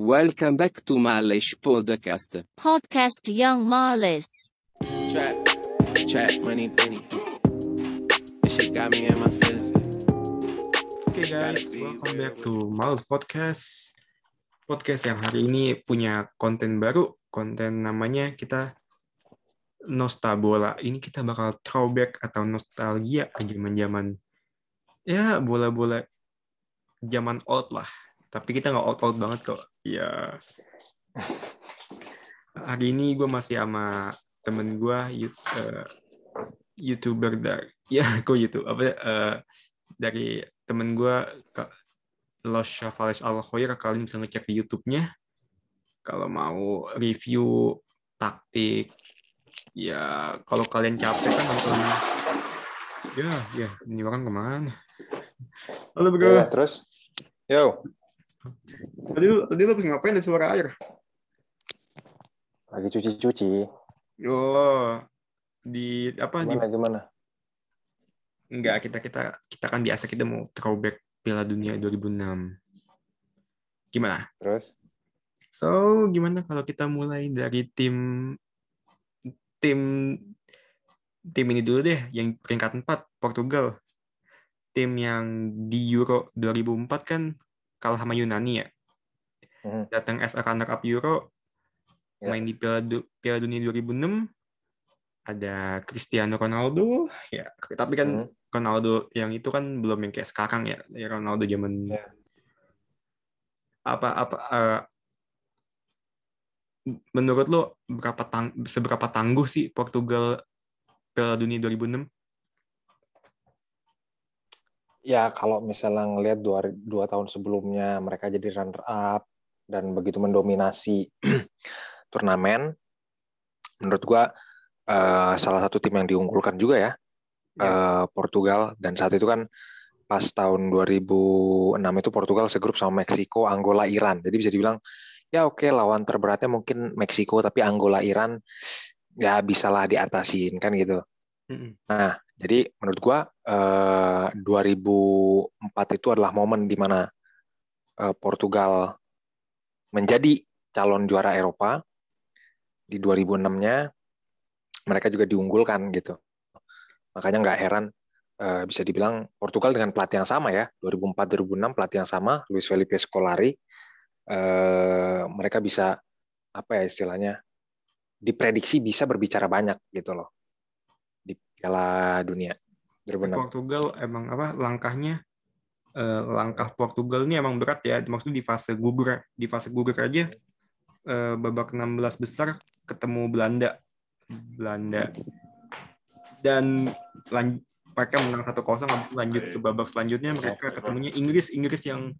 Welcome back to Malish Podcast. Podcast Young Marlis. Trap, trap, money, penny. This shit got me in my feelings. Oke guys, welcome back to Miles Podcast. Podcast yang hari ini punya konten baru. Konten namanya kita Nostabola. Ini kita bakal throwback atau nostalgia ke zaman-zaman ya bola-bola zaman old lah. Tapi kita nggak old-old banget kok. Ya. Hari ini gue masih sama temen gue eh, youtuber dari ya kok YouTube? Apa eh, dari temen gue Los Chavales Al Khoir kalian bisa ngecek di YouTube-nya. Kalau mau review taktik ya kalau kalian capek kan nonton. Ya ya ini orang ke mana? Halo bro. Ya, terus, yo, tadi lu tadi lu habis ngapain ada suara air lagi cuci-cuci. oh di apa di Gimana, gimana? enggak kita kita kita kan biasa kita mau throwback Piala Dunia 2006 gimana Terus, So, gimana kalau kita mulai dari tim tim tim ini dulu deh, yang peringkat 4 Portugal. Tim yang di Euro 2004 kan kalah sama Yunani ya. Mhm. Datang as a runner up Euro, Ya. main di Piala, Du- Piala Dunia 2006. Ada Cristiano Ronaldo, ya. Tapi kan Mhm. Ronaldo yang itu kan belum yang kayak sekarang ya, ya Ronaldo zaman Ya. apa apa eh, menurut lo berapa tang seberapa tangguh sih Portugal Piala Dunia 2006? Ya kalau misalnya ngelihat dua, dua tahun sebelumnya mereka jadi runner up dan begitu mendominasi turnamen, menurut gua eh, salah satu tim yang diunggulkan juga ya, eh, Portugal dan saat itu kan pas tahun 2006 itu Portugal segrup sama Meksiko, Angola, Iran. Jadi bisa dibilang ya oke lawan terberatnya mungkin Meksiko tapi Angola, Iran ya bisalah diatasin kan gitu. Nah, jadi menurut gua eh, 2004 itu adalah momen di mana eh, Portugal menjadi calon juara Eropa. Di 2006-nya mereka juga diunggulkan gitu. Makanya nggak heran eh, bisa dibilang Portugal dengan pelatih yang sama ya, 2004-2006 pelatih yang sama, Luis Felipe Scolari. eh, mereka bisa apa ya istilahnya diprediksi bisa berbicara banyak gitu loh Piala Dunia 2006. Portugal emang apa langkahnya eh, langkah Portugal ini emang berat ya. Maksudnya di fase gugur di fase gugur aja eh, babak 16 besar ketemu Belanda. Belanda. Dan lan- mereka menang 1-0 habis lanjut ke babak selanjutnya mereka ketemunya Inggris Inggris yang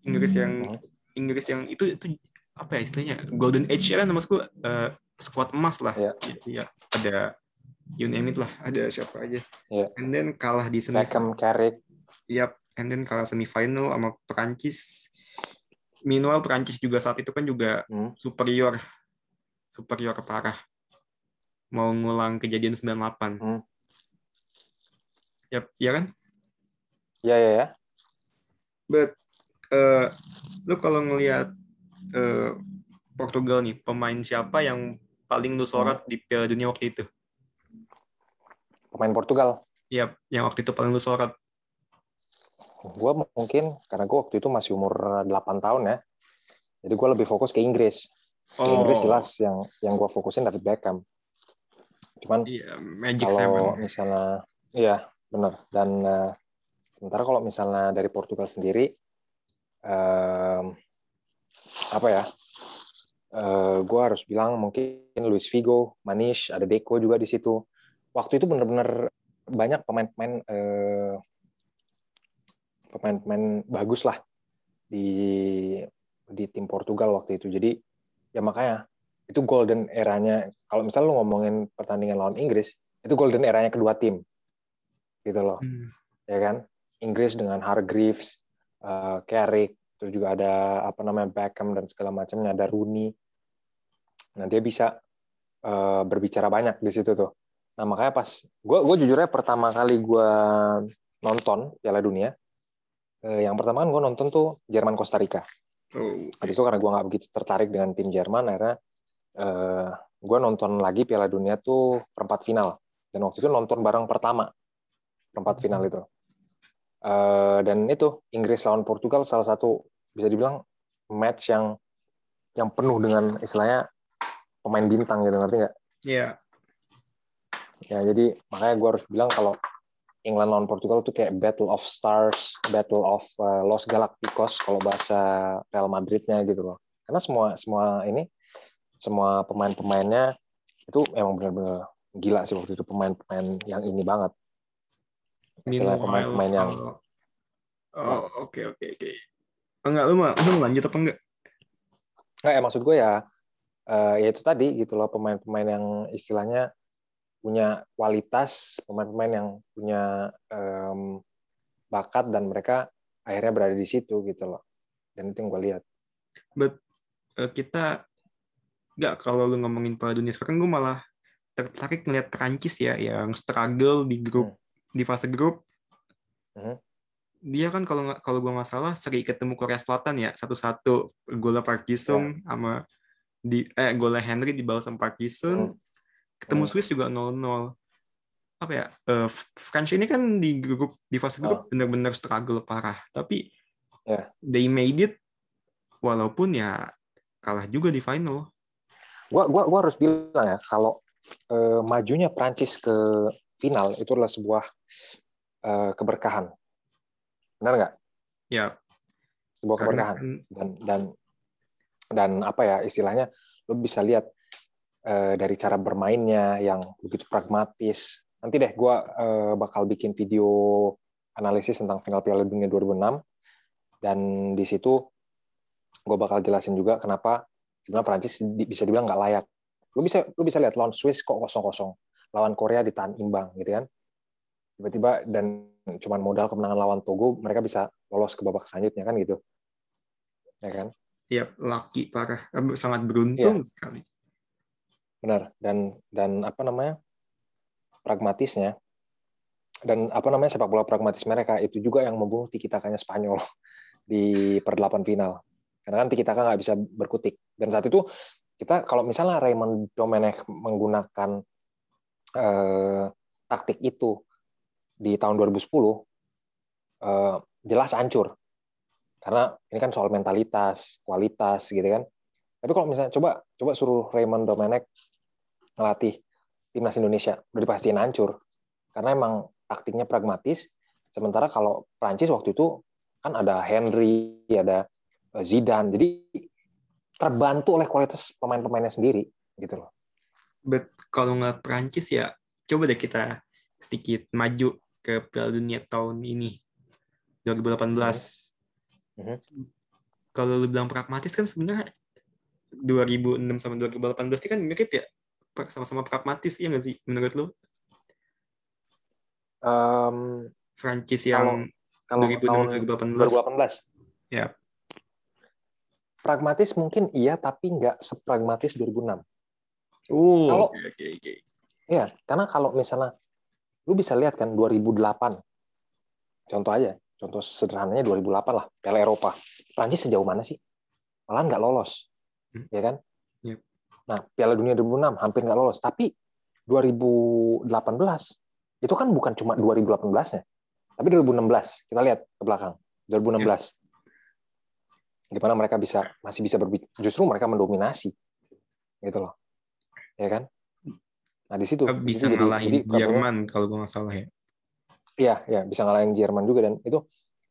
Inggris yang Inggris yang itu itu apa ya istilahnya golden age ya kan maksudku eh, squad emas lah Iya. ya ada you name it lah ada siapa aja Iya. and then kalah di semifinal Carrick, Yap, and then kalah semifinal sama Perancis. Meanwhile Perancis juga saat itu kan juga Hmm. superior, superior parah. Mau ngulang kejadian 98. Hmm. Yap, ya kan? ya ya ya. But eh lu kalau ngelihat eh, Portugal nih, pemain siapa yang paling lu sorot di Piala Dunia waktu itu? Pemain Portugal. Yap, yang waktu itu paling lu sorot. Gue mungkin karena gue waktu itu masih umur 8 tahun ya. Jadi gue lebih fokus ke Inggris. Ke Inggris jelas yang yang gue fokusin David Beckham. Cuman Iya, Magic kalau Seven. misalnya, iya benar. Dan eh, sementara kalau misalnya dari Portugal sendiri, em, apa ya? Eh, gue harus bilang mungkin Luis Figo, Manish, ada Deco juga di situ. Waktu itu benar-benar banyak pemain-pemain eh, pemain-pemain bagus lah di di tim Portugal waktu itu. Jadi ya makanya itu golden eranya. Kalau misalnya lu ngomongin pertandingan lawan Inggris, itu golden eranya kedua tim, gitu loh, Hmm. ya kan? Inggris dengan Hargreaves, eh, Carrick, terus juga ada apa namanya Beckham dan segala macamnya, ada Rooney. Nah dia bisa eh, berbicara banyak di situ tuh. Nah makanya pas gue gue jujurnya pertama kali gue nonton Piala Dunia, eh, yang pertama kan gue nonton tuh Jerman Costa Rica. Oh, Habis itu karena gue nggak begitu tertarik dengan tim Jerman, akhirnya eh, gue nonton lagi Piala Dunia tuh perempat final. Dan waktu itu nonton bareng pertama perempat final itu. Eh, dan itu Inggris lawan Portugal salah satu bisa dibilang match yang yang penuh dengan istilahnya pemain bintang gitu ngerti nggak? Iya. Ya jadi makanya gue harus bilang kalau England lawan Portugal tuh kayak Battle of Stars, Battle of uh, Los Galacticos kalau bahasa Real Madridnya gitu loh. Karena semua semua ini semua pemain-pemainnya itu emang benar-benar gila sih waktu itu pemain-pemain yang ini banget. Istilah pemain-pemain yang Oh, oke oke oke. Enggak lu mau lu lanjut apa enggak? Nggak, ya maksud gue ya, eh, ya itu tadi gitu loh pemain-pemain yang istilahnya punya kualitas, pemain-pemain yang punya em, bakat dan mereka akhirnya berada di situ gitu loh. Dan itu yang gue lihat. But eh, kita enggak kalau lu ngomongin Piala Dunia sekarang gue malah tertarik ngeliat Prancis ya yang struggle di grup di fase grup. Hmm. Dia kan kalau nggak kalau gue nggak salah seri ketemu Korea Selatan ya satu-satu golnya Park Ji-sung sama di eh golnya Henry dibalas sama Park Ji-sung. Hmm. Ketemu Hmm. Swiss juga 0-0. Apa ya? eh, French ini kan di grup di fase grup benar-benar struggle parah. Tapi Ya. they made it walaupun ya kalah juga di final. Gua, gua, gua harus bilang ya, kalau eh, majunya Prancis ke final itu adalah sebuah eh, keberkahan. Benar nggak? Ya, Sebuah karena keberkahan. Dan dan dan apa ya istilahnya, lo bisa lihat eh, dari cara bermainnya yang begitu pragmatis. Nanti deh, gua eh, bakal bikin video analisis tentang final Piala Dunia 2006 dan di situ gue bakal jelasin juga kenapa sebenarnya Prancis bisa dibilang nggak layak. Lu bisa lu bisa lihat lawan Swiss kok kosong-kosong, lawan Korea ditahan imbang gitu kan. Tiba-tiba dan cuman modal kemenangan lawan Togo mereka bisa lolos ke babak selanjutnya kan gitu. Ya kan? ya lucky parah, sangat beruntung sekali. Benar. Dan dan apa namanya? pragmatisnya dan apa namanya sepak bola pragmatis mereka itu juga yang membunuh tiki takanya Spanyol di perdelapan final. Karena kan tiki taka nggak bisa berkutik. Dan saat itu kita kalau misalnya Raymond Domenech menggunakan eh, taktik itu di tahun 2010 eh, jelas hancur. Karena ini kan soal mentalitas, kualitas gitu kan. Tapi kalau misalnya coba coba suruh Raymond Domenech ngelatih timnas Indonesia. Udah dipastiin hancur. Karena emang taktiknya pragmatis. Sementara kalau Prancis waktu itu kan ada Henry ada eh, Zidane. Jadi terbantu oleh kualitas pemain-pemainnya sendiri gitu loh. But kalau nggak Prancis ya, coba deh kita sedikit maju ke Piala Dunia tahun ini, 2018. Mhm. Kalau lu bilang pragmatis kan sebenarnya 2006 sama 2018 ini kan mirip ya, sama-sama pragmatis ya nggak sih menurut lu? Em, Prancis Kalau- yang kalau 2006 tahun 2018. 2018 Ya. pragmatis mungkin iya tapi nggak sepragmatis 2006 Oh, Kalau- oke oke oke. Iya, karena kalau misalnya lu bisa lihat kan 2008. Contoh aja, contoh sederhananya 2008 lah, Piala Eropa. Prancis sejauh mana sih? Malah nggak lolos. Hmm. Ya kan? Nah, Piala Dunia 2006 hampir nggak lolos, tapi 2018 itu kan bukan cuma 2018-nya. Tapi 2016, kita lihat ke belakang. 2016. Gimana mereka bisa masih bisa berbicara, justru mereka mendominasi. Gitu loh. Ya kan? Nah, di situ di Bisa situ jadi- ngalahin jadi Jerman kalau gue nggak salah ya. Iya, ya bisa ngalahin Jerman juga dan itu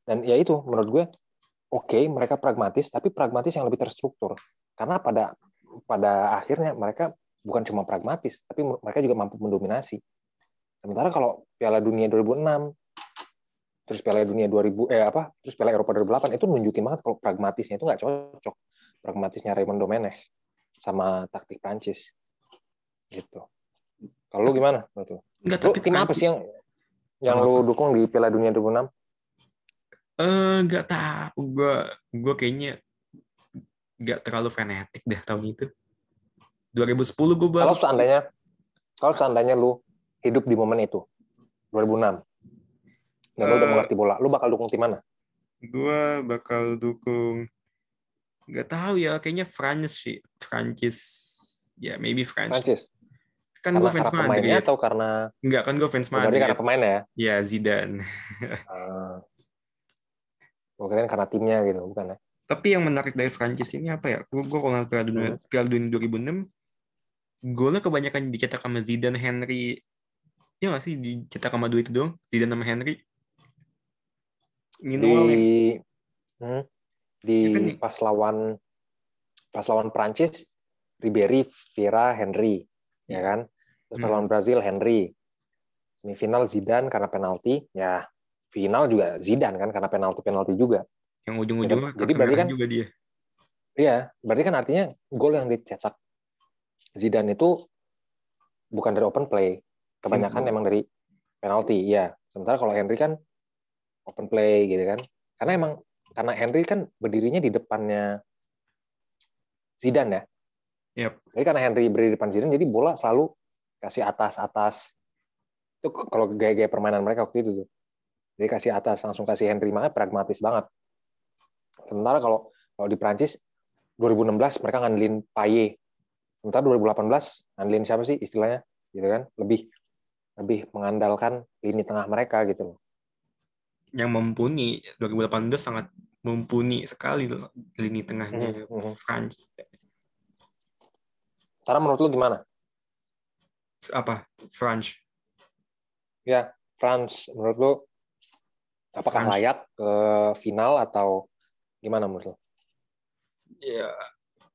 dan ya itu menurut gue oke mereka pragmatis tapi pragmatis yang lebih terstruktur karena pada pada akhirnya mereka bukan cuma pragmatis tapi mereka juga mampu mendominasi. Sementara kalau Piala Dunia 2006 terus Piala Dunia 2000 eh apa terus Piala Eropa 2008 itu nunjukin banget kalau pragmatisnya itu nggak cocok pragmatisnya Raymond Domenech sama taktik Prancis gitu. Kalau lu gimana menurut lu? Enggak, Lu tapi tim apa sih yang yang lu dukung di Piala Dunia 2006? Eh, nggak tahu. Gue gue kayaknya nggak terlalu fanatik dah tahun itu. 2010 gue baru Kalau seandainya kalau seandainya lu hidup di momen itu 2006 dan lu udah Eh. mengerti bola, lu bakal dukung tim mana? gue bakal dukung Nggak tahu ya, kayaknya France sih. Prancis. Ya, maybe France. Prancis. Kan gue fans karena pemainnya Madrid. atau karena Enggak, kan gue fans berarti Madrid. karena pemain ya? Ya, Zidane. Ah. Gue kirain karena timnya gitu, bukan ya? Tapi yang menarik dari Prancis ini apa ya? Gue kalau ngeliat Piala Dunia. Piala Dunia 2006, golnya kebanyakan dicetak sama Zidane, Henry. Ya nggak sih dicetak sama dua itu dong? Zidane sama Henry. Minimal ya. Di hmm, di Ya kan? pas lawan pas lawan Prancis, Ribery, Vieira, Henry, ya kan? Terus pas Hmm. lawan Brazil, Henry. Semifinal Zidane karena penalti, ya final juga Zidane kan karena penalti-penalti juga. Yang ujung-ujungnya Jadi berarti kan- juga dia. Iya, berarti kan artinya gol yang dicetak Zidane itu bukan dari open play, kebanyakan Simple. emang dari penalti, iya. Sementara kalau Henry kan open play gitu kan. Karena emang karena Henry kan berdirinya di depannya Zidane ya. Yap. Jadi karena Henry berdiri di depan Zidane, jadi bola selalu kasih atas atas. Itu kalau gaya-gaya permainan mereka waktu itu tuh. Jadi kasih atas langsung kasih Henry makanya pragmatis banget. Sementara kalau kalau di Prancis 2016 mereka ngandelin Paye. Sementara 2018 ngandelin siapa sih istilahnya? Gitu kan? Lebih lebih mengandalkan lini tengah mereka gitu loh. Yang mumpuni 2018 sangat mumpuni sekali loh lini tengahnya Mhm, mhm. France. Karena menurut lu gimana? Apa? France. France menurut lu apakah France. layak ke final atau gimana menurut lu? Ya,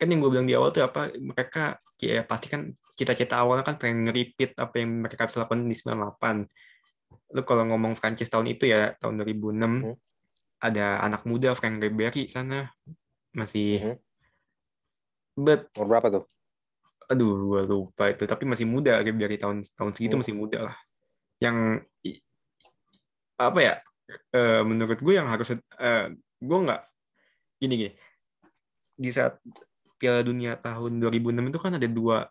kan yang gue bilang di awal tuh apa mereka ya pasti kan cita-cita awalnya kan pengen nge-repeat apa yang mereka bisa lakukan di 98. Lu kalau ngomong Prancis tahun itu ya tahun 2006 Hmm. ada anak muda Frank Ribery sana masih Mhm. but Umur berapa tuh? aduh gue lupa itu tapi masih muda Ribery tahun tahun segitu Hmm. masih muda lah. Yang apa ya eh, menurut gue yang harus eh, gue nggak gini gini. Di saat Piala Dunia tahun 2006 itu kan ada dua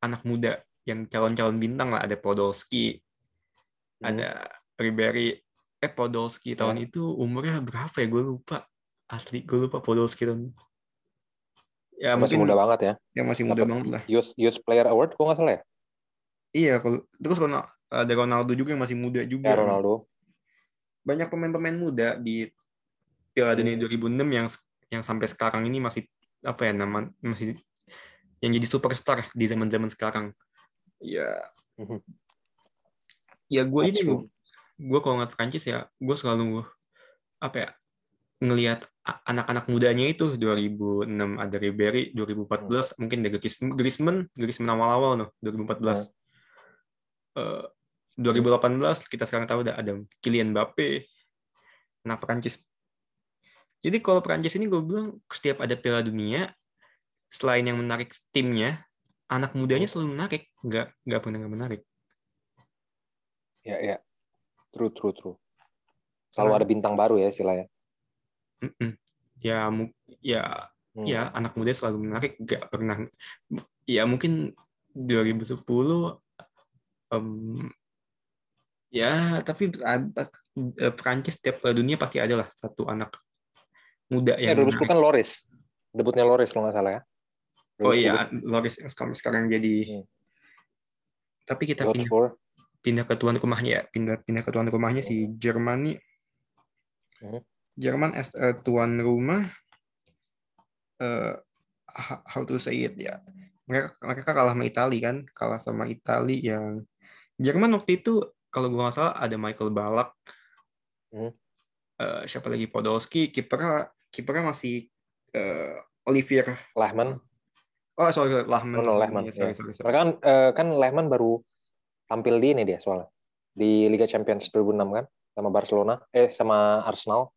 anak muda yang calon-calon bintang lah. Ada Podolski Hmm. ada Ribery. Eh Podolski tahun itu umurnya berapa ya? Gue lupa. Asli gue lupa Podolski tahun. Ya Masih mungkin muda banget ya. yang masih muda Dapat banget lah. Youth, Youth Player Award kok nggak salah ya? iya kalau terus Ronaldo, ada Ronaldo juga yang masih muda juga. Ya Ronaldo. banyak pemain-pemain muda di Piala Dunia Hmm. 2006 yang yang sampai sekarang ini masih apa ya nama masih yang jadi superstar di zaman-zaman sekarang. Ya, Mhm. ya gue That's ini true. gue kalau ngeliat Prancis ya gue selalu apa ya ngelihat anak-anak mudanya itu 2006 ada Ribery 2014 Hmm. mungkin ada Griezmann Griezmann awal-awal no 2014 Eh, 2018 kita sekarang tahu udah ada Kylian Mbappe nah Prancis jadi kalau Prancis ini gue bilang setiap ada Piala Dunia selain yang menarik timnya anak mudanya selalu menarik nggak nggak pernah nggak menarik Ya ya. True true true. Selalu ada bintang baru ya istilahnya. Mm-mm. ya mu- ya Hmm. ya anak muda selalu menarik nggak pernah ya mungkin 2010 em, ya tapi eh, Prancis setiap Piala dunia pasti ada lah satu anak muda Ya, yang 2010 menarik. kan Loris. Debutnya Loris kalau nggak salah ya. oh 2010 iya Loris yang sekarang, sekarang jadi Hmm. tapi kita George pindah, Moore. pindah ke tuan rumahnya ya pindah pindah ke tuan rumahnya si Jerman nih Hmm. Jerman as a tuan rumah eh how- to say it ya mereka mereka kalah sama Italia kan kalah sama Italia yang Jerman waktu itu kalau gue nggak salah ada Michael Ballack Hmm. Eh, siapa lagi Podolski kipernya kipernya masih eh, Olivier Lehman. oh sorry Lahman Oh, no, Lehman, Iya, sorry, ya. sorry, sorry. Mereka kan eh, kan Lehman baru tampil di ini dia soalnya. Di Liga Champions 2006 kan sama Barcelona eh sama Arsenal.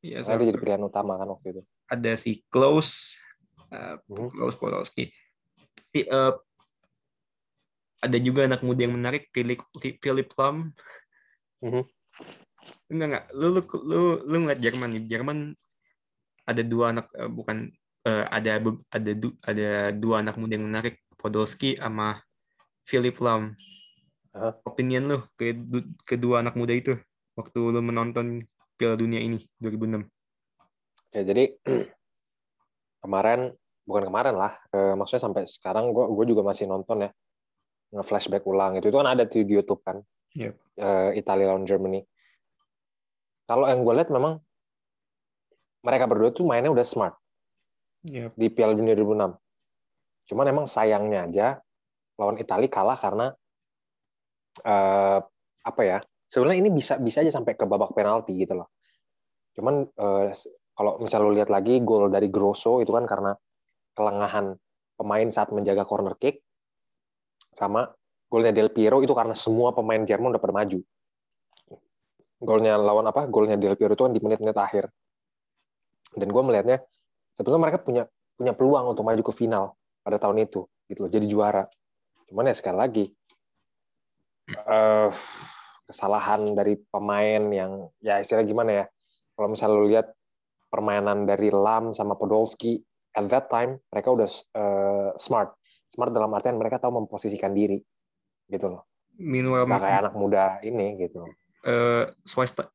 Iya, Nah, sorry, dia jadi sorry. pilihan utama kan waktu itu. ada si Klaus eh, Mhm. Klaus Podolski eh, ada juga anak muda yang menarik Philip Philip Lam Mhm. enggak enggak lu lu lu, lu ngeliat Jerman nih Jerman ada dua anak eh, bukan eh, ada ada du- ada dua anak muda yang menarik Podolski sama Philip Lam Aha. opinion lu ke du- kedua anak muda itu waktu lu menonton Piala Dunia ini 2006 Ya, jadi kemarin bukan kemarin lah, eh, maksudnya sampai sekarang gue gue juga masih nonton ya nge-flashback ulang itu itu kan ada di YouTube kan Yep. eh, Italia lawan Germany. Kalau yang gue lihat memang mereka berdua tuh mainnya udah smart Yep. di Piala Dunia 2006. Cuman emang sayangnya aja lawan Italia kalah karena eh, apa ya? Sebenarnya ini bisa bisa aja sampai ke babak penalti gitu loh. Cuman eh, kalau misal lu lihat lagi gol dari Grosso itu kan karena kelengahan pemain saat menjaga corner kick sama golnya Del Piero itu karena semua pemain Jerman udah pada maju. Golnya lawan apa? Golnya Del Piero itu kan di menit-menit akhir. Dan gue melihatnya sebetulnya mereka punya punya peluang untuk maju ke final pada tahun itu gitu loh, jadi juara. Cuman ya sekali lagi eh, kesalahan dari pemain yang ya istilah gimana ya? Kalau misalnya lu lihat permainan dari Lam sama Podolski at that time mereka udah eh, smart. Smart dalam artian mereka tahu memposisikan diri gitu loh. Nggak kayak anak muda ini gitu. Schwe-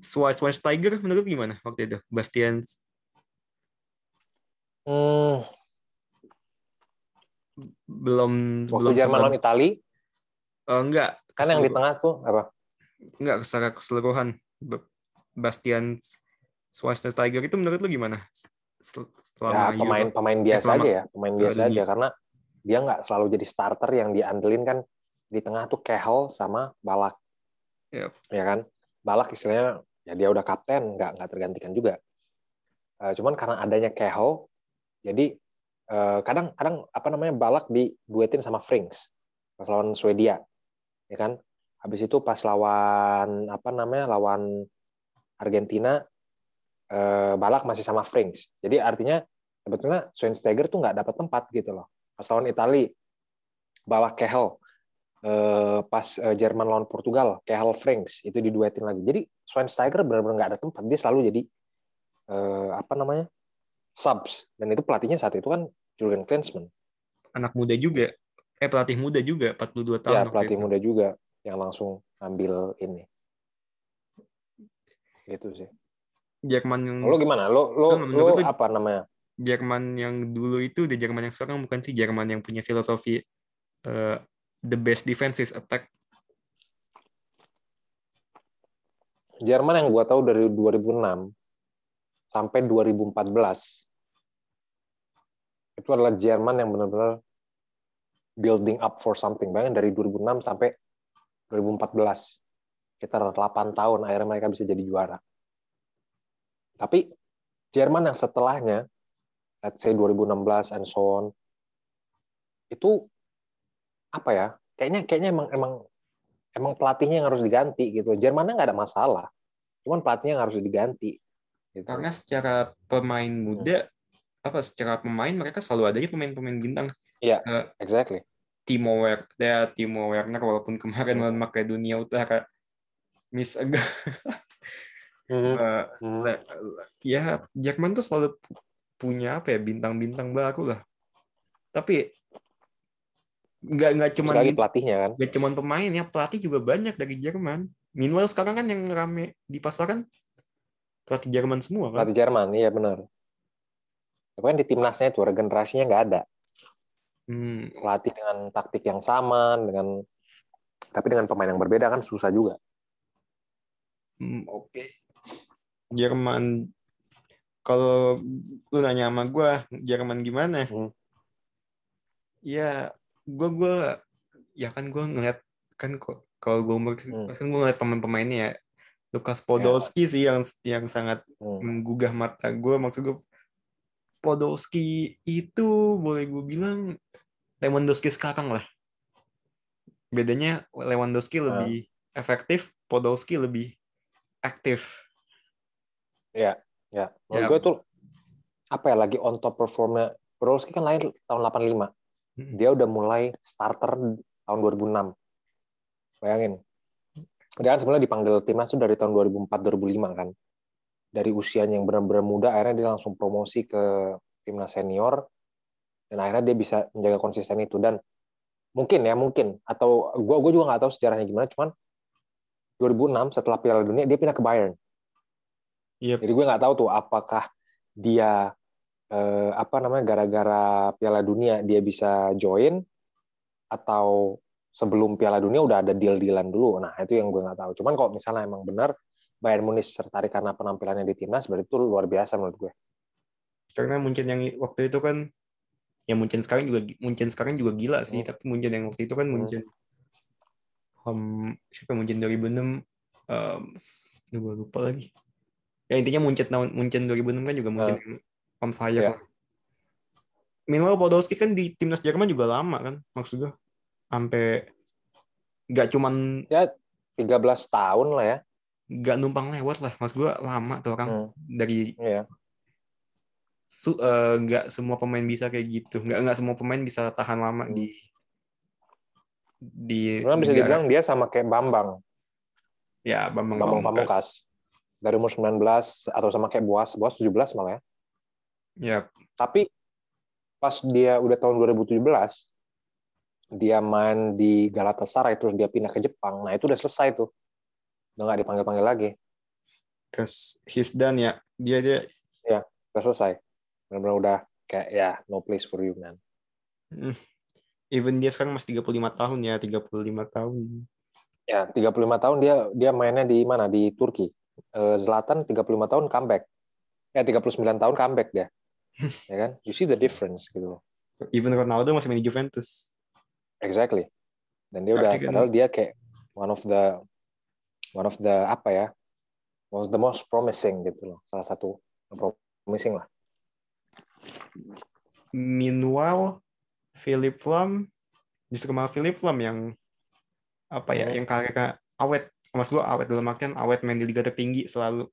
Schweinsteiger menurut gimana waktu itu? Bastian Hmm, belum waktu belum Jerman lawan Itali Eh, enggak kan yang di tengah tuh apa? enggak secara keseluruhan Ba- Bastian Schweinsteiger itu menurut lu gimana? Sel- Ya Selama pemain Euro. pemain biasa selama- aja ya, pemain biasa Dunia. aja karena dia nggak selalu jadi starter yang diandelin kan di tengah tuh Kehel sama Balak. Yep. Ya kan? Balak istilahnya ya dia udah kapten, nggak nggak tergantikan juga. Eh, cuman karena adanya Kehel, jadi eh, kadang kadang apa namanya Balak diduetin sama Frings pas lawan Swedia, ya kan? Habis itu pas lawan apa namanya lawan Argentina, eh, Balak masih sama Frings. Jadi artinya sebetulnya Schweinsteiger tuh nggak dapat tempat gitu loh. Pas lawan Itali, Balak Kehel. Eh, pas eh, Jerman lawan Portugal, Kehel Frings itu diduetin lagi. Jadi Schweinsteiger benar-benar nggak ada tempat. Dia selalu jadi eh, apa namanya subs. Dan itu pelatihnya saat itu kan Jurgen Klinsmann. anak muda juga. Eh pelatih muda juga 42 tahun. Ya pelatih itu. muda juga yang langsung ambil ini. Gitu sih. Jerman yang Lo gimana? Lo lo lo apa namanya? Jerman yang dulu itu udah Jerman yang sekarang bukan sih Jerman yang punya filosofi the best defense is attack. Jerman yang gua tahu dari 2006 sampai 2014 itu adalah Jerman yang benar-benar building up for something. Bayangin dari 2006 sampai 2014 sekitar 8 tahun akhirnya mereka bisa jadi juara. Tapi Jerman yang setelahnya let's say 2016 and so on itu apa ya? Kayaknya kayaknya emang emang emang pelatihnya yang harus diganti gitu. Jermannya nggak ada masalah. Cuman pelatihnya yang harus diganti. Gitu. Karena secara pemain muda apa secara pemain mereka selalu adanya pemain-pemain bintang. Iya. Eh, Exactly. Timo Werner, ya, Timo Werner walaupun kemarin Hmm. lawan Makedonia Utara miss agak Mhm. le- ya Jerman tuh selalu pu- punya apa ya bintang-bintang baru lah. Tapi nggak nggak cuma Sekali lagi pelatihnya kan. nggak cuma pemain ya pelatih juga banyak dari Jerman. Meanwhile sekarang kan yang rame di pasaran pelatih Jerman semua kan. Pelatih Jerman, iya benar. Tapi kan di timnasnya itu regenerasinya nggak ada. Hmm, Pelatih dengan taktik yang sama, dengan tapi dengan pemain yang berbeda kan susah juga. hmm, oke. Jerman kalau lu nanya sama gue Jerman gimana? Hmm. Ya gue gue ya kan gue ngeliat kan kok kalau gue Hmm. kan gue ngeliat pemain-pemainnya ya Lukas Podolski sih yang yang sangat Hmm. menggugah mata gue maksud gue Podolski itu boleh gue bilang Lewandowski sekarang lah bedanya Lewandowski Ah. lebih efektif Podolski lebih aktif Ya, menurut Ya. gue tuh apa ya lagi on top performnya. Podolski kan lahir tahun 85. Dia udah mulai starter tahun 2006. Bayangin. Dia kan sebenarnya dipanggil timnas tuh dari tahun 2004-2005 kan. Dari usianya yang benar-benar muda, akhirnya dia langsung promosi ke timnas senior. Dan akhirnya dia bisa menjaga konsisten itu. Dan mungkin ya, mungkin. Atau gue gua juga nggak tahu sejarahnya gimana, cuman 2006 setelah Piala Dunia, dia pindah ke Bayern. Yep. Jadi gue nggak tahu tuh apakah dia eh, apa namanya gara-gara Piala Dunia dia bisa join atau sebelum Piala Dunia udah ada deal-dealan dulu. Nah, itu yang gue nggak tahu. Cuman kalau misalnya emang benar Bayern Munich tertarik karena penampilannya di timnas, berarti itu luar biasa menurut gue. Karena Munchen yang waktu itu kan ya Munchen sekarang juga Munchen sekarang juga gila sih, Hmm. tapi Munchen yang waktu itu kan Hmm. Munchen um, siapa Munchen 2006 um, gue lupa lagi. Ya intinya Munchen tahun Munchen 2006 kan juga Munchen Ah. On fire. Ya. lah. Meanwhile Podolski kan di timnas Jerman juga lama kan maksud gue. Sampai nggak cuman 13 tahun lah ya. nggak numpang lewat lah, maksud gue lama tuh orang Hmm. dari Iya. su- eh, nggak semua pemain bisa kayak gitu nggak nggak semua pemain bisa tahan lama Hmm. di di Sebenarnya bisa dibilang dia sama kayak Bambang, ya Bambang Bambang Pamungkas. Pamungkas. Dari umur 19 atau sama kayak Boas, Boas 17 malah ya. Ya Tapi pas dia udah tahun 2017, dia main di Galatasaray terus dia pindah ke Jepang. Nah, itu udah selesai tuh. Udah nggak dipanggil-panggil lagi. terus he's done ya dia dia Udah selesai. Benar-benar udah kayak ya no place for you man. hmm, even dia sekarang masih 35 tahun ya 35 tahun Ya, 35 tahun dia dia mainnya di mana? Di Turki. Eh, Zlatan 35 tahun comeback. Ya, 39 tahun comeback dia. Ya kan? You see the difference gitu even Ronaldo masih main di Juventus Exactly. Dan dia udah kan- padahal dia kayak one of the one of the apa ya? One of the most promising gitu loh. Salah satu promising lah. meanwhile Philip Lam justru malah Philip Lam yang apa ya Hmm. yang karirnya awet mas gua awet dalam artian awet main di liga tertinggi selalu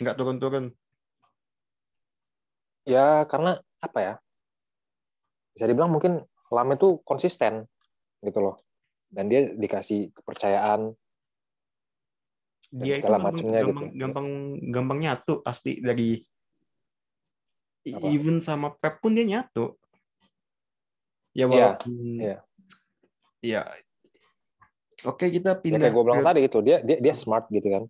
nggak turun-turun Ya karena apa ya? Bisa dibilang mungkin Lam itu konsisten gitu loh. Dan dia dikasih kepercayaan dia itu segala gampang, macemnya gitu. gampang, gampang gampang nyatu pasti dari Apa? even sama Pep pun dia nyatu ya Iya, walaupun iya. ya oke kita Ya pindah kayak gue bilang ke- tadi itu dia dia dia smart gitu kan.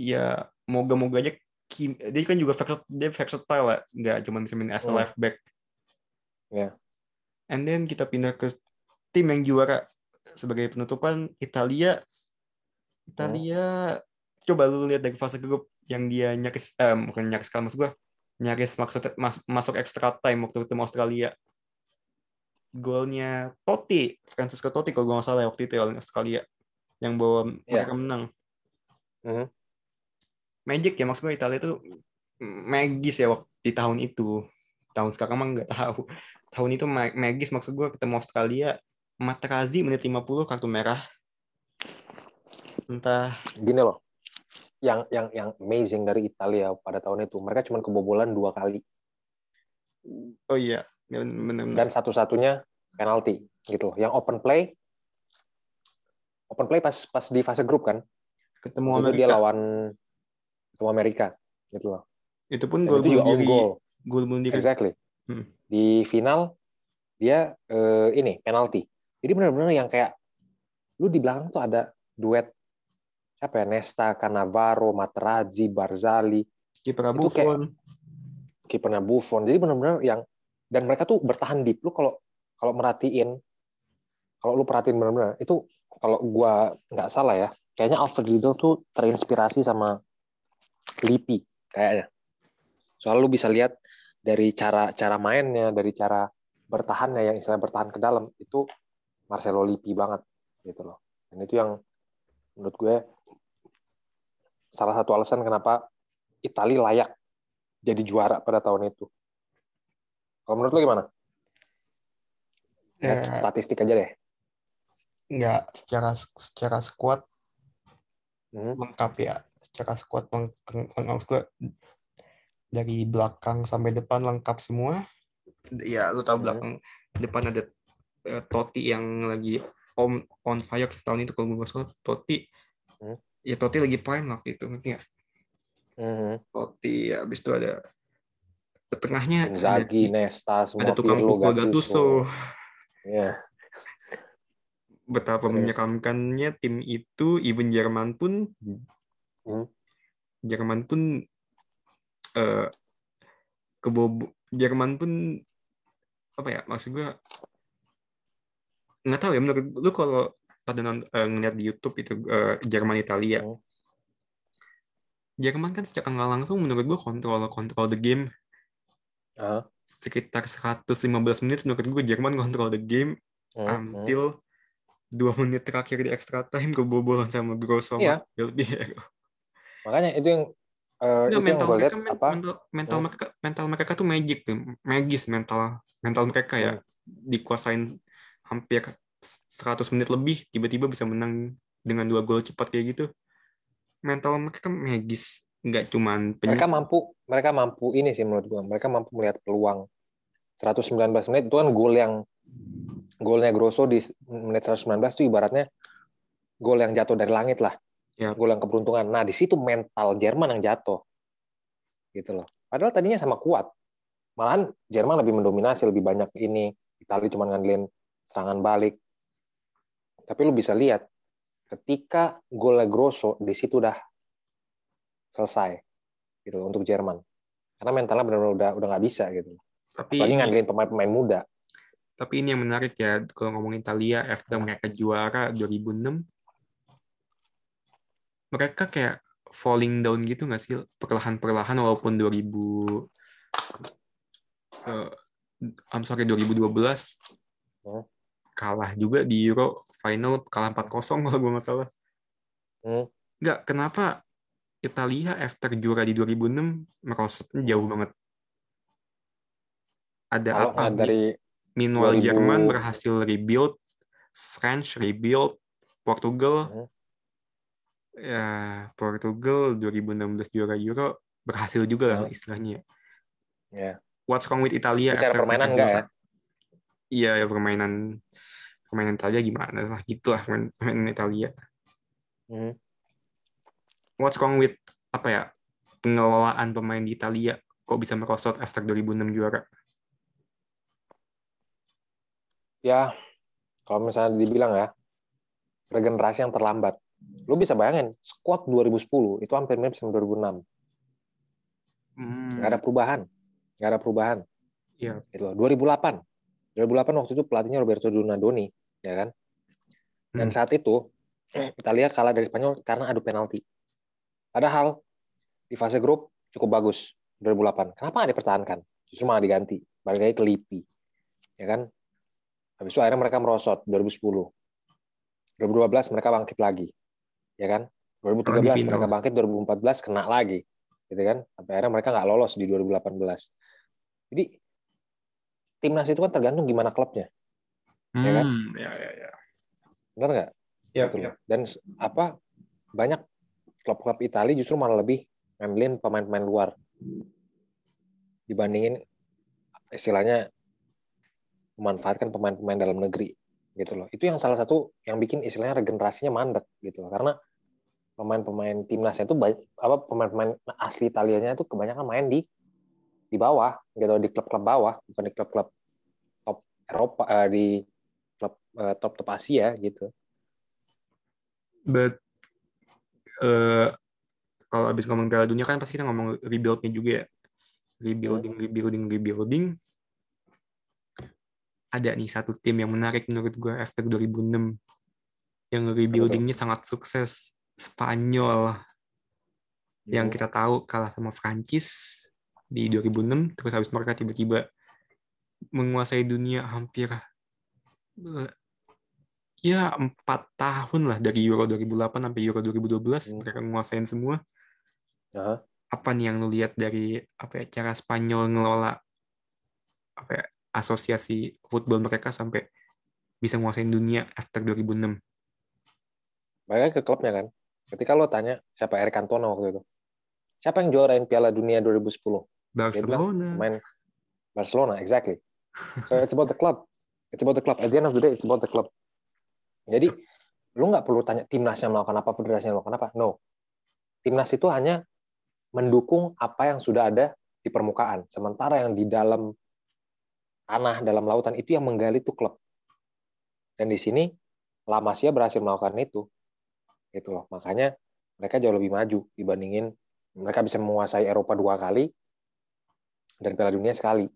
ya moga-moga aja Kim, dia kan juga versatile, dia versatile lah nggak cuma bisa main as a Hmm. left back Iya. and then kita pindah ke tim yang juara sebagai penutupan Italia Italia coba lu lihat dari fase grup yang dia nyaris eh, bukan nyaris kalah maksud gua nyaris maksud mas- masuk extra time waktu ketemu Australia golnya Totti Francisco Totti kalau gua nggak salah ya waktu itu ya Australia yang bawa Iya. mereka menang Mhm. Magic ya maksud gua Italia itu magis ya waktu di tahun itu tahun sekarang mah nggak tahu tahun itu ma- magis maksud gua ketemu Australia Materazzi menit 50 kartu merah entah Gini loh. Yang yang yang amazing dari Italia pada tahun itu mereka cuma kebobolan dua kali oh iya benar dan satu-satunya penalti gitu loh. Yang open play open play pas pas di fase grup kan. ketemu Amerika dia lawan ketemu Amerika gitu loh. itu pun gol bunuh diri gol bunuh diri Exactly. Hmm. Di final dia eh, ini penalti. Jadi benar-benar yang kayak lu di belakang tuh ada duet siapa ya Nesta, Cannavaro, Materazzi, Barzali, kiper Itu kayak- Buffon kipernya Buffon. Jadi benar-benar yang dan mereka tuh bertahan deep. Lu kalau kalau merhatiin kalau lu perhatiin benar-benar itu kalau gua nggak salah ya, kayaknya Alfred Riedel tuh terinspirasi sama Lippi kayaknya. Soalnya lu bisa lihat dari cara cara mainnya, dari cara bertahannya yang istilah bertahan ke dalam itu Marcelo Lippi banget gitu loh. Dan itu yang menurut gue salah satu alasan kenapa Italia layak jadi juara pada tahun itu. Kalau menurut lo gimana? Lihat Ya. statistik aja deh. nggak secara secara squad Hmm. lengkap ya secara squad leng- leng- lengkap gua dari belakang sampai depan lengkap semua ya lu tahu Hmm. belakang depan ada eh, Totti yang lagi on on fire tahun itu kalau gue nggak salah Totti Hmm. ya Totti lagi prime waktu itu ngerti nggak Mhm. Totti ya habis itu ada tengahnya Inzaghi, ada, Nesta, semua ada tukang Pirlo, pukul Gattuso Ya. betapa Terus. menyeramkannya tim itu even Jerman pun Hmm. Jerman pun eh kebobo Jerman pun apa ya maksud gue nggak tahu ya menurut lu kalau pada non, eh, ngeliat di YouTube itu eh, Jerman Italia Hmm. Jerman kan secara nggak langsung menurut gue kontrol kontrol the game Aha. sekitar 115 menit menurut gue Jerman kontrol the game Hmm, until dua menit terakhir di extra time kebobolan sama Grosso sama Del Piero. Makanya itu yang eh, Nggak, itu yang mental lihat mereka men- apa? mental, mental Hmm. mereka mental mereka tuh magic tuh magis mental mental mereka ya Hmm. dikuasain hampir 100 menit lebih tiba-tiba bisa menang dengan dua gol cepat kayak gitu mental mereka magis nggak cuman Mereka mampu mereka mampu ini sih menurut gue. Mereka mampu melihat peluang 119 menit itu kan gol yang golnya Grosso di menit 119 itu ibaratnya gol yang jatuh dari langit lah. Ya. Gol yang keberuntungan. Nah, di situ mental Jerman yang jatuh. Gitu loh. Padahal tadinya sama kuat. Malahan Jerman lebih mendominasi, lebih banyak ini. Italia cuma ngandelin serangan balik. Tapi lu bisa lihat ketika golnya Grosso di situ udah selesai gitu loh, untuk Jerman. Karena mentalnya benar-benar udah udah nggak bisa gitu. tapi Apalagi ngandelin pemain-pemain muda. tapi ini yang menarik ya kalau ngomongin Italia after mereka juara 2006 mereka kayak falling down gitu nggak sih perlahan-perlahan walaupun 2000 eh, I'm sorry 2012 Hmm. kalah juga di Euro final kalah 4-0 kalau gue nggak salah Hmm. nggak kenapa Italia after juara di 2006 merosotnya jauh banget ada apa dari 2000 Jerman berhasil rebuild, French rebuild, Portugal Hmm. Ya Portugal 2016 juara Euro berhasil juga lah Hmm. istilahnya. ya What's wrong with Italia? Secara permainan enggak ya? Iya ya permainan permainan Italia gimana lah gitulah permainan Italia. Hmm. What's wrong with apa ya pengelolaan pemain di Italia kok bisa merosot after 2006 juara? ya kalau misalnya dibilang ya regenerasi yang terlambat. Lu bisa bayangin squad 2010 itu hampir mirip sama 2006. Hmm, ada perubahan. Nggak ada perubahan. Iya. Loh. 2008. 2008 waktu itu pelatihnya Roberto Donadoni, ya kan? Dan Hmm. saat itu Italia kalah dari Spanyol karena adu penalti. Padahal di fase grup cukup bagus 2008. Kenapa nggak dipertahankan? Justru malah diganti. Balik lagi ke Lippi. Ya kan? Habis itu akhirnya mereka merosot 2010. 2012 mereka bangkit lagi. Ya kan? 2013 Di final. mereka bangkit, 2014 kena lagi. Gitu kan? Sampai akhirnya mereka nggak lolos di 2018. Jadi timnas itu kan tergantung gimana klubnya. ya kan? Hmm, ya ya ya. Benar nggak? Ya, gitu ya. Dan apa banyak klub-klub Italia justru malah lebih ngandelin pemain-pemain luar dibandingin istilahnya memanfaatkan pemain-pemain dalam negeri gitu loh. Itu yang salah satu yang bikin istilahnya regenerasinya mandek gitu loh. Karena pemain-pemain timnasnya itu apa pemain-pemain asli Italianya itu kebanyakan main di di bawah gitu di klub-klub bawah bukan di klub-klub top Eropa eh, di klub eh, top-top Asia gitu. But eh kalau abis ngomong Piala Dunia kan pasti kita ngomong rebuild-nya juga ya. Rebuilding, rebuilding, rebuilding. Ada nih satu tim yang menarik menurut gue after 2006 yang rebuildingnya sangat sukses. Spanyol yang kita tahu kalah sama Prancis di 2006 terus habis mereka tiba-tiba menguasai dunia hampir eh, ya empat tahun lah dari Euro 2008 sampai Euro 2012 Hmm. mereka menguasain semua Aha. apa nih yang lu lihat dari apa ya, cara Spanyol ngelola apa ya, asosiasi football mereka sampai bisa menguasain dunia after 2006 Balik lagi ke klubnya kan. Ketika lo tanya siapa Eric Cantona waktu itu. Siapa yang juarain Piala Dunia 2010? Dia bilang Barcelona pemain Barcelona, exactly. So it's about the club. It's about the club. At the end of the day, it's about the club. Jadi lu nggak perlu tanya timnasnya melakukan apa, federasinya melakukan apa. No. Timnas itu hanya mendukung apa yang sudah ada di permukaan. Sementara yang di dalam tanah, dalam lautan itu yang menggali itu klub. Dan di sini La Masia berhasil melakukan itu. Gitu loh. Makanya mereka jauh lebih maju dibandingin mereka bisa menguasai Eropa dua kali dan Piala Dunia sekali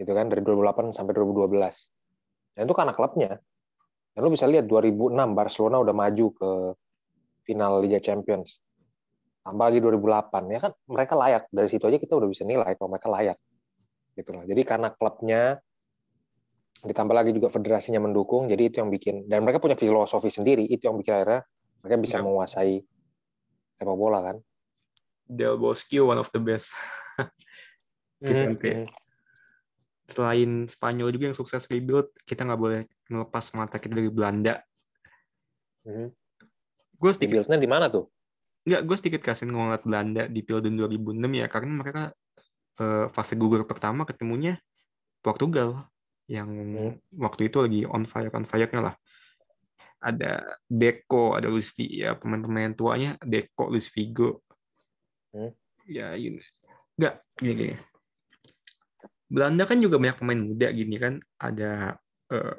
gitu kan dari 2008 sampai 2012 dan itu karena klubnya dan lu bisa lihat 2006 Barcelona udah maju ke final Liga Champions tambah lagi 2008 ya kan mereka layak dari situ aja kita udah bisa nilai kalau mereka layak gitu loh jadi karena klubnya ditambah lagi juga federasinya mendukung jadi itu yang bikin dan mereka punya filosofi sendiri itu yang bikin akhirnya mereka bisa Ya. menguasai sepak bola kan Del Bosque one of the best. Vicente. Mhm. Selain Spanyol juga yang sukses rebuild, kita nggak boleh melepas mata kita dari Belanda. Mhm. Gue sedikit Rebuild-nya di mana tuh nggak gue sedikit kasih ngeliat Belanda di Piala Dunia 2006 ya karena mereka eh, fase gugur pertama ketemunya Portugal yang Hmm. waktu itu lagi on fire on fire-nya lah ada Deco ada Luis Figo ya pemain-pemain tuanya Deco Luis Figo Hmm. ya you know. nggak gini, gini Belanda kan juga banyak pemain muda gini kan ada eh,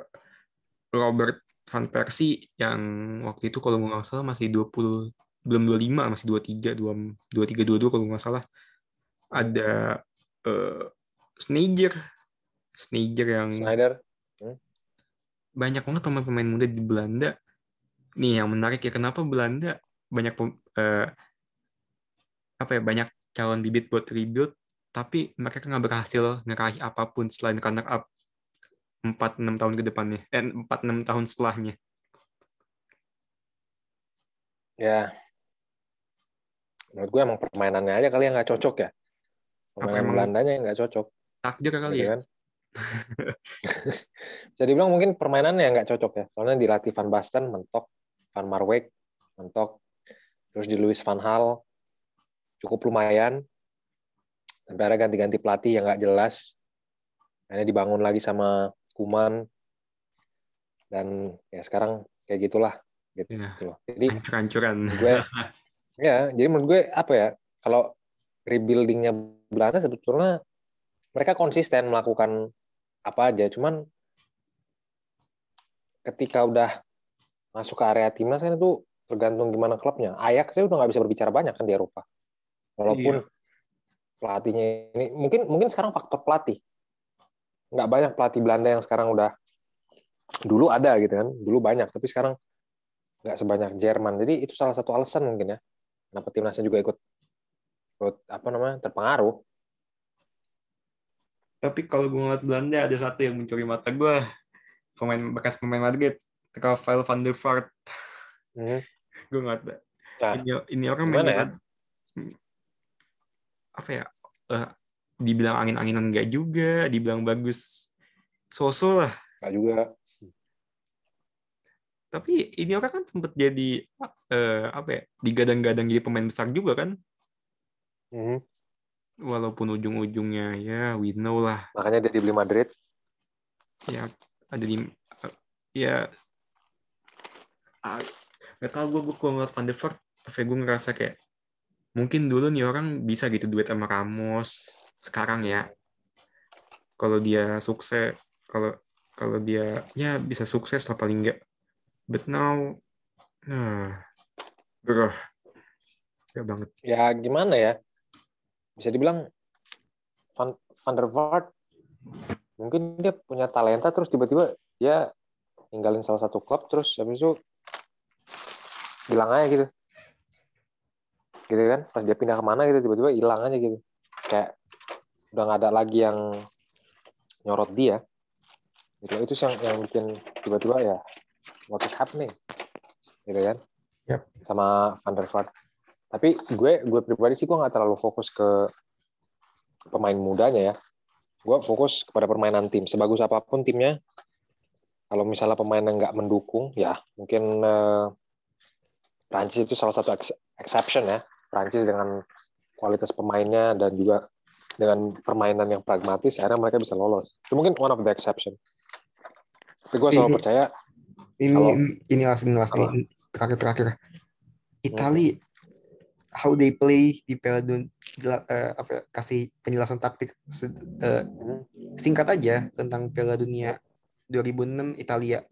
Robert van Persie yang waktu itu kalau nggak salah masih 20 belum 25 masih 23 2 23 22 kalau nggak salah ada eh Sneijder. Sneijder yang Schneider. Banyak banget pemain-pemain muda di Belanda. Nih yang menarik ya kenapa Belanda banyak eh, apa ya banyak calon bibit buat rebuild tapi mereka nggak berhasil ngeraih apa pun selain runner up 4-6 tahun ke depannya. Eh 4-6 tahun setelahnya. Ya. Menurut gue emang permainannya aja kali yang nggak cocok ya permainan emang- Belandanya yang nggak cocok? takdir kali gitu ya? kan? Bisa dibilang mungkin permainannya yang nggak cocok ya. Soalnya dilatih Van Basten mentok Van Marwijk mentok. Terus di Louis Van Gaal cukup lumayan. Sampai ada ganti-ganti pelatih yang nggak jelas. Akhirnya dibangun lagi sama Kuman dan ya sekarang kayak gitulah gitu Ya, loh. Jadi hancur-hancuran. gue ya jadi menurut gue apa ya kalau rebuildingnya Belanda sebetulnya mereka konsisten melakukan apa aja. Cuman ketika udah masuk ke area timnas kan itu tergantung gimana klubnya. Ajax saya udah nggak bisa berbicara banyak kan di Eropa. Walaupun Iya. pelatihnya ini mungkin mungkin sekarang faktor pelatih. Nggak banyak pelatih Belanda yang sekarang udah dulu ada gitu kan. Dulu banyak tapi sekarang nggak sebanyak Jerman. Jadi itu salah satu alasan mungkin ya kenapa timnasnya juga ikut ikut apa namanya terpengaruh Tapi kalau gue ngeliat Belanda ada satu yang mencuri mata gue. Pemain bekas pemain Madrid, Rafael van der Vaart. Mhm. gue ngeliat Nah, ini, ini orang gimana main di ya? Mad- apa ya? eh, dibilang angin-anginan enggak juga, dibilang bagus sosok lah. nggak juga Tapi ini orang kan sempat jadi eh, apa ya? Digadang-gadang jadi pemain besar juga kan. Mhm. Walaupun ujung-ujungnya ya we know lah. Makanya dia dibeli Madrid. Ya ada di eh, ya. Ah, nggak tahu gue gue kalau ngeliat Van de Vaart ya, gue ngerasa kayak mungkin dulu nih orang bisa gitu duet sama Ramos sekarang ya. Kalau dia sukses kalau kalau dia ya bisa sukses lah paling enggak but now nah bro ya banget. Ya gimana ya bisa dibilang Van, Van der Vaart mungkin dia punya talenta terus tiba-tiba dia ninggalin salah satu klub terus habis itu hilang aja gitu. Gitu kan? Pas dia pindah ke mana gitu tiba-tiba hilang aja gitu. Kayak udah nggak ada lagi yang nyorot dia. Gitu. Itu sih yang yang bikin tiba-tiba ya what is happening? Gitu kan? Yap. sama Van der Vaart tapi gue gue pribadi sih gue nggak terlalu fokus ke pemain mudanya ya. Gue fokus kepada permainan tim. Sebagus apa pun timnya kalau misalnya pemainnya nggak mendukung ya mungkin eh, Prancis itu salah satu ex- exception ya. Prancis dengan kualitas pemainnya dan juga dengan permainan yang pragmatis akhirnya mereka bisa lolos. Itu mungkin one of the exception. Tapi gue selalu Ini- percaya ini Kalau- ini, ini last ini last terakhir terakhir. Itali how they play di Piala Dunia jela- eh, apa ya, kasih penjelasan taktik Hmm. singkat aja tentang Piala Dunia 2006 Italia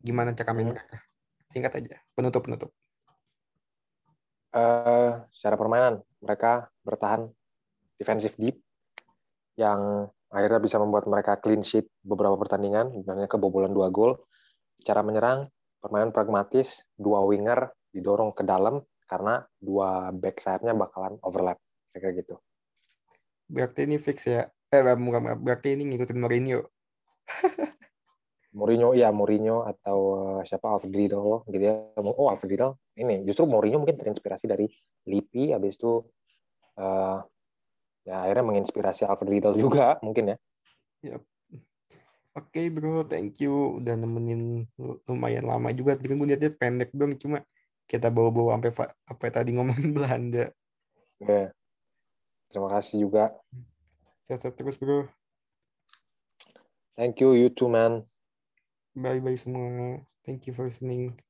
gimana cara main Hmm. mereka singkat aja penutup penutup eh secara permainan mereka bertahan defensive deep yang akhirnya bisa membuat mereka clean sheet beberapa pertandingan, sebenarnya kebobolan dua gol. Cara menyerang, permainan pragmatis, dua winger didorong ke dalam karena dua back sayapnya bakalan overlap, kayak gitu. Berarti ini fix ya? Eh, bukan, berarti ini ngikutin Mourinho. Mourinho ya Mourinho atau eh, siapa Alfred Riedel gitu ya oh Alfred Riedel ini justru Mourinho mungkin terinspirasi dari Lippi habis itu uh, ya akhirnya menginspirasi Alfred Riedel juga mungkin ya yep. oke okay, bro thank you udah nemenin lumayan lama juga tapi gue liatnya pendek dong cuma kita bawa-bawa sampai apa tadi ngomongin Belanda. Ya terima kasih juga. Sehat-sehat terus bro. Thank you you too man. Bye bye semua. Thank you for listening.